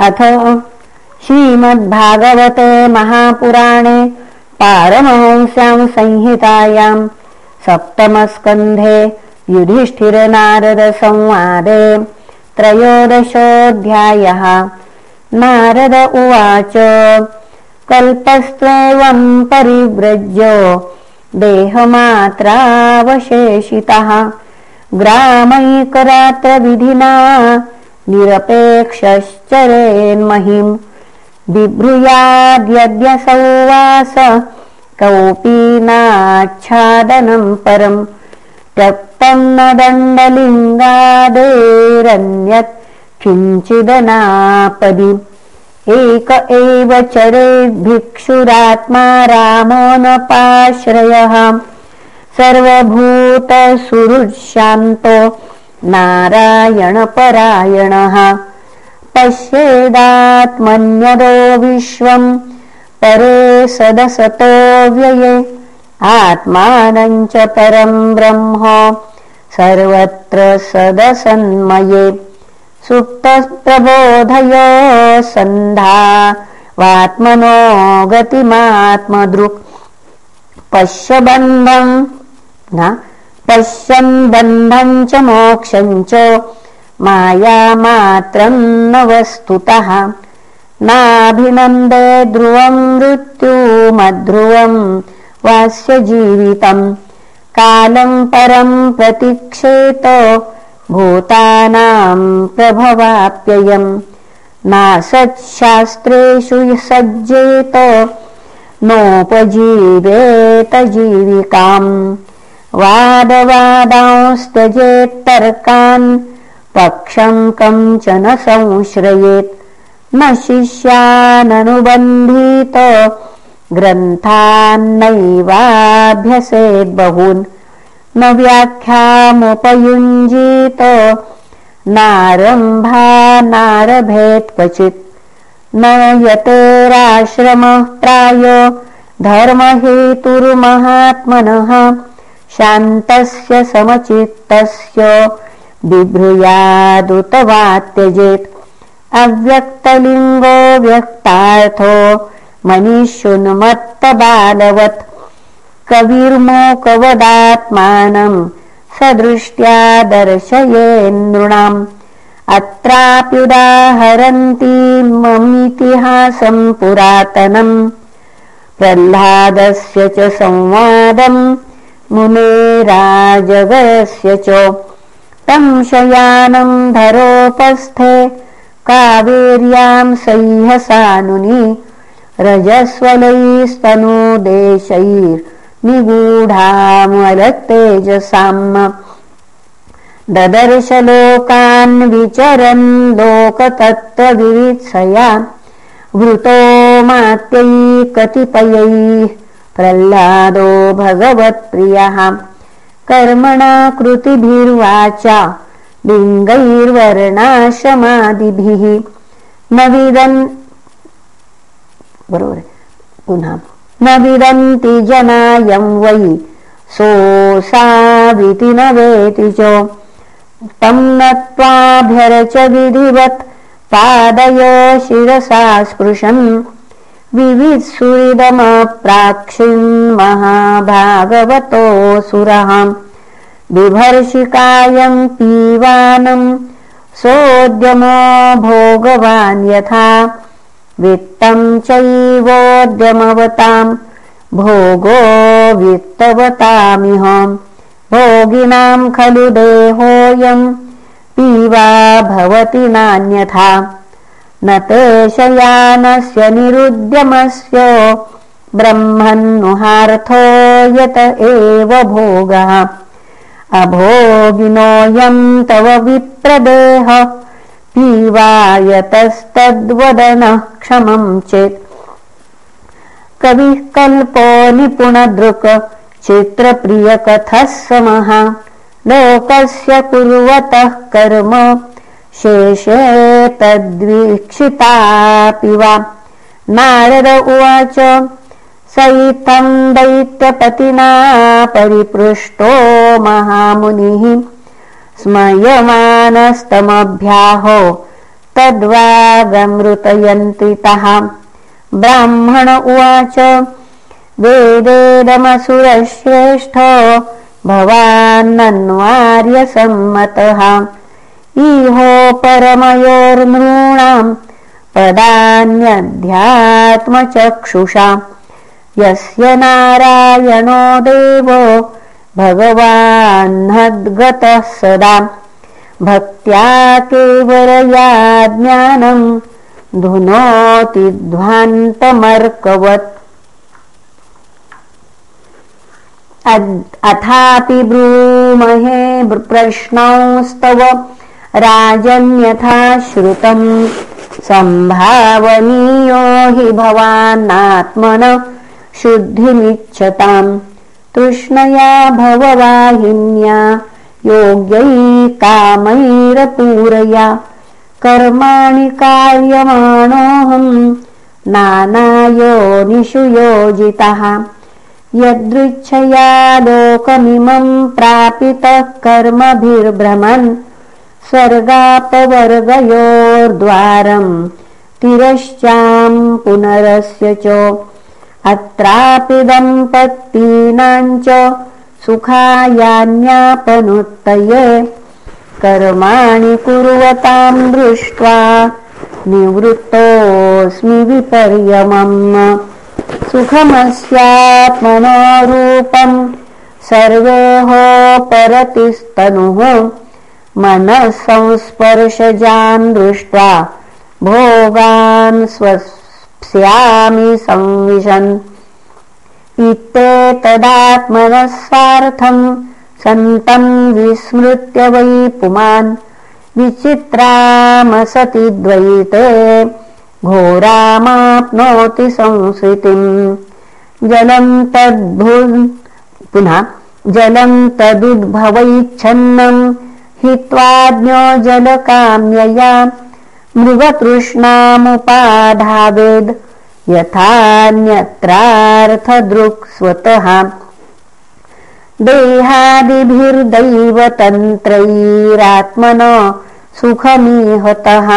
अथ श्रीमद्भागवते महापुराणे पारमहंस्यां संहितायां सप्तमस्कन्धे युधिष्ठिरनारदसंवादे त्रयोदशोऽध्यायः। नारद उवाच कल्पस्त्वेवं परिव्रज्यो देहमात्रावशेषितः। ग्रामैकरात्रविधिना निरपेक्षश्चरेन्महिम् बिभ्रूयाद्यद्य सौवास कौपीनाच्छादनम् परम् त्यक्तम् न दण्डलिङ्गादेरन्यत् किञ्चिदनापदि। एक एव चरेद्भिक्षुरात्मा रामो न पाश्रयः। सर्वभूतसुहृशान्तो नारायणपरायणः। पश्येदात्मन्यदो विश्वम् परे सदसतो व्यये। आत्मानम् च परम् ब्रह्म सर्वत्र सदसन्मये। सुप्तप्रबोधय सन्धा वात्मनो गतिमात्मदृक्। पश्यबन्धम् न पश्यन् बन्धम् च मोक्षम् च मायामात्रम् न वस्तुतः। नाभिनन्दे ध्रुवम् मृत्युमध्रुवम् वास्य जीवितम् कालम् परम् प्रतीक्षेत भूतानाम् प्रभवाप्ययम् नासच्छास्त्रेषु सज्जेत नोपजीवेत जीविकाम् वादवादांस्तजेत्तर्कान् पक्षम् कञ्चन संश्रयेत्। न शिष्याननुबन्धीत ग्रन्थान्नैवाभ्यसेद्बहून् न व्याख्यामुपयुञ्जीत नारम्भा नारभेत् क्वचित्। न यतेराश्रमः प्रायो धर्महेतुर्महात्मनः शान्तस्य समचित्तस्य बिभ्रूयादुतवात्यजेत्। अव्यक्तलिङ्गो व्यक्तार्थो मनीष्युन्मत्तबालवत् कविर्मोकवदात्मानम् सदृष्ट्या दर्शयेन्नृणाम् अत्राप्युदाहरन्तीममितिहासम् पुरातनम्। प्रह्लादस्य च संवादम् मुने राजगस्य च शयानम् धरोपस्थे कावेर्याम् सह्यसानुनि रजस्वलैस्तनूदेशैर्निगूढामलत्तेजसाम्। ददर्शलोकान् विचरन् लोकतत्त्ववित्सया वृतो मात्यैः कतिपयैः प्रह्लादो भगवत्प्रियः। कर्मणा कृतिभिर्वाचा लिङ्गैर्वर्णाश्रमादिभिः। न विदन् बरोबर। पुनः न विदन्ति जनायं वै सोऽसाविति न वेति च। तं नत्वाभ्यरच विधिवत् पादयो शिरसा स्पृशन् विवित्सुरिदमप्राक्षिन्महाभागवतोऽसुरः बिभर्षिकायम् पीवानम् सोद्यमो भोगवान् यथा वित्तम् चैवोद्यमवताम् भोगो वित्तवतामिह भोगिनाम् खलु देहोऽयम् पीवा भवति नान्यथा न तेशयानस्य निरुद्यमस्य। ब्रह्मन्नुहार्थो यत एव भोगः। अभोगिनोऽयम् तव विप्रदेह। पीवायतस्तद्वदनः क्षमम् चेत्। कविः कल्पो निपुणदृक्। चित्रप्रियकथः समः। लोकस्य कुर्वतः कर्म शेषे तद्वीक्षितापि वा। नारद उवाच सैतं दैत्यपतिना परिपृष्टो महामुनिः। स्मयमानस्तमभ्याहो तद्वागमृतयन्त्रितः ब्राह्मण उवाच वेदेदमसुरश्रेष्ठो भवान्नन्वार्यसम्मतः इहो परमयोर्नॄणाम् पदान्यध्यात्मचक्षुषा। यस्य नारायणो देवो भगवान्नद्गतः सदा। भक्त्या केवलया ज्ञानम् धुनोति ध्वान्तमर्कवत्। अथापि ब्रूमहे प्रश्नौस्तव राजन्यथा श्रुतम् सम्भावनीयो हि भवानात्मन शुद्धिमिच्छताम्। तृष्णया भववाहिन्या योग्यै कामैरपूरया। कर्माणि कार्यमाणोऽहम् नानायोनिषु योजितः। यदृच्छया लोकमिमम् प्रापितः कर्मभिर्भ्रमन् स्वर्गापवर्गयोर्द्वारम् तिरश्चाम् पुनरस्य च अत्रापि दम्पतीनाम् च सुखायान्यापनुत्तये कर्माणि कुर्वताम् दृष्ट्वा निवृत्तोऽस्मि विपर्यमम् सुखमस्यात्मनोरूपम् सर्वेहोपरतिस्तनुः मनः संस्पर्शजान् दृष्ट्वा भोगान् स्वस्यामि संविशन्। इत्येतदात्मनः सार्थम् सन्तम् विस्मृत्य वै पुमान्। विचित्रामसति द्वैते घोरामाप्नोति संस्कृतिम् जलम् तद्भु पुनः जलम् तदुद्भवैच्छन्नम् हित्वाज्ञो जलकाम्यया मृगतृष्णामुपाधावेद् यथान्यत्रार्थदृक् स्वतः देहादिभिर्दैवतन्त्रैरात्मन सुखमीहतः।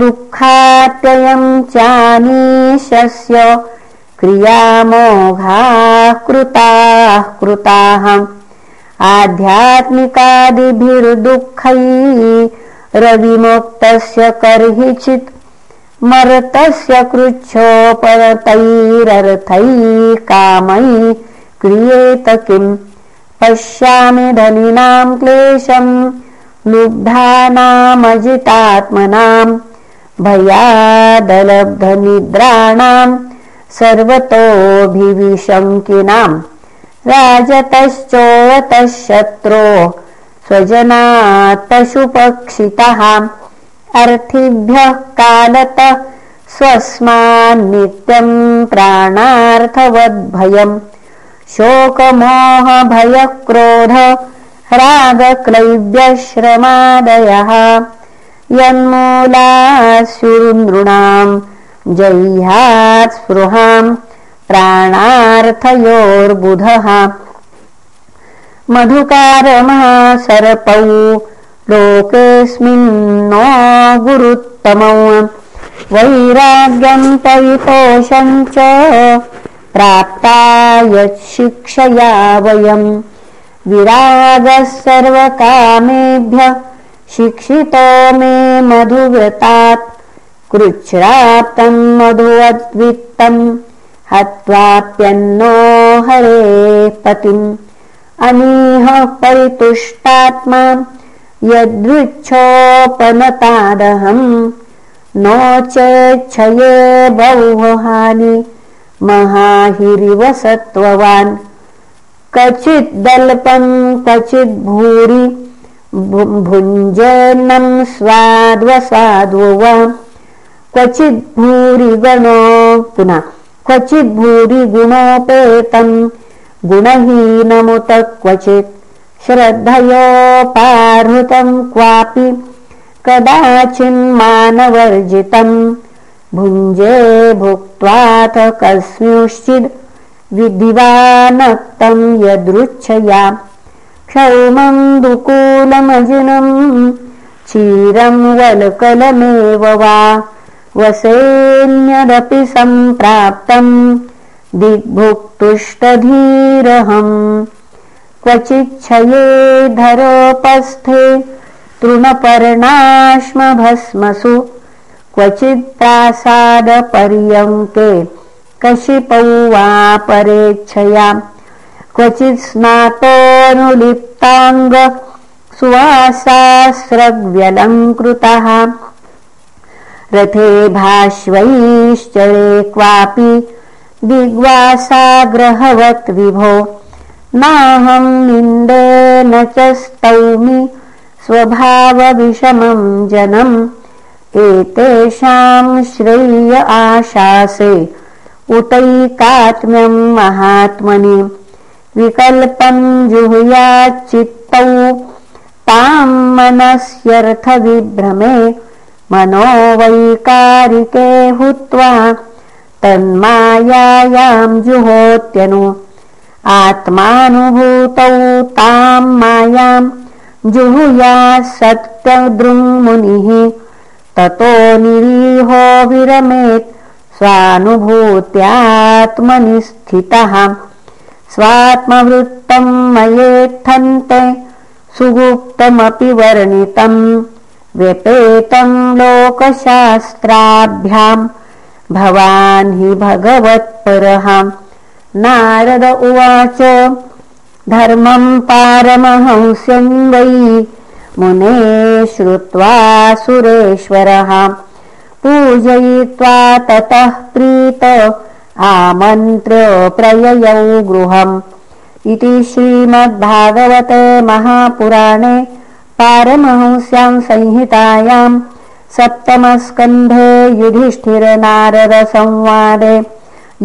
दुःखात्ययम् चानीशस्य क्रियामोघाः कृताः कृताः आध्यात्मिकादिभिर्दुःखैः रविमुक्तस्य कर्हिचित् मर्तस्य कृच्छोपरतैरर्थैः कामैः क्रियेत किम् पश्यामि धनिनाम् क्लेशम् लुब्धानामजितात्मनाम् भयादलब्धनिद्राणाम् सर्वतोऽभिविशङ्किनाम् राजतश्चोवतः शत्रो स्वजनात् पशुपक्षितः अर्थिभ्यः कालतः स्वस्मान्नित्यम् प्राणार्थवद्भयम् शोकमोहभयक्रोध रागक्लैव्यश्रमादयः। यन्मूलास्युनृणाम् जह्यात् स्पृहाम् प्राणार्थयोर्बुधः। मधुकारमहासर्पौ लोकेऽस्मिन्नो गुरुत्तमौ। वैराग्यम् परितोषम् च प्राप्ता यच्छिक्षया वयम् विरागः सर्वकामेभ्यः शिक्षितो मे मधुव्रतात्। कृच्छ्राप्तम् मधुवद्वित्तम् हत्वाप्यन्नो हरे पतिम्। अनीह परितुष्टात्मा यदृच्छोपनतादहम्। नो चेच्छये बहुहानि महाहिरिव सत्त्ववान् क्वचिद्दल्पम् क्वचिद्भूरि भुञ्जनम् स्वाद्वसाद्वो वा गणो पुनः क्वचिद्भूरि गुणोपेतम् गुणहीनमुत क्वचित् श्रद्धयोपाहृतम् क्वापि कदाचिन्मानवर्जितम् भुञ्जे भुक्त्वाथ कस्मिंश्चिद् विधिवानक्तम् यदृच्छया क्षौमम् दुकूलमजिनम् क्षीरं वल्कलमेव वा वसेन्यदपि सम्प्राप्तम्। दिग्भुक्तुष्टधीरहम्। क्वचिच्छये धरोपस्थे तृणपर्णाश्मभस्मसु। क्वचित्प्रासादपर्यङ्के कशिपौ वा परेच्छया क्वचित् स्नातोऽनुलिप्ताङ्ग सुवासास्रग्व्यलङ्कृतः रथे भाश्वैश्चरे क्वापि दिग्वासाग्रहवत् विभो। नाहं निन्देन च स्तौमि स्वभावविषमं जनम्। एतेषां श्रेय आशासे उतैकात्म्यं महात्मनि। विकल्पं जुहुयाच्चित्तौ तां मनस्यर्थविभ्रमे मनोवैकारिके हुत्वा तन्मायायां जुहोत्यनु। आत्मानुभूतौ तां मायां जुहुया सत्यदृङ्मुनिः। ततो निरीहो विरमेत् स्वानुभूत्यात्मनि स्थितः स्वात्मवृत्तम् मयेत्थन्ते सुगुप्तमपि वर्णितम् लोकशास्त्राभ्याम् भवान् हि भगवत्परः नारद उवाच धर्मम् पारमहंस्यम् वै मुने श्रुत्वा सुरेश्वरः। पूजयित्वा ततः प्रीत आमन्त्र्य प्रययौ गृहम्। इति श्रीमद्भागवते महापुराणे पारमहंस्यां संहितायाम् सप्तमस्कन्धे युधिष्ठिरनारदसंवादे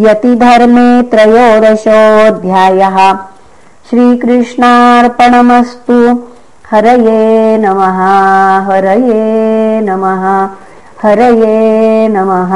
यतिधर्मे त्रयोदशोऽध्यायः। श्रीकृष्णार्पणमस्तु। हरये नमः हरये नमः हरये नमः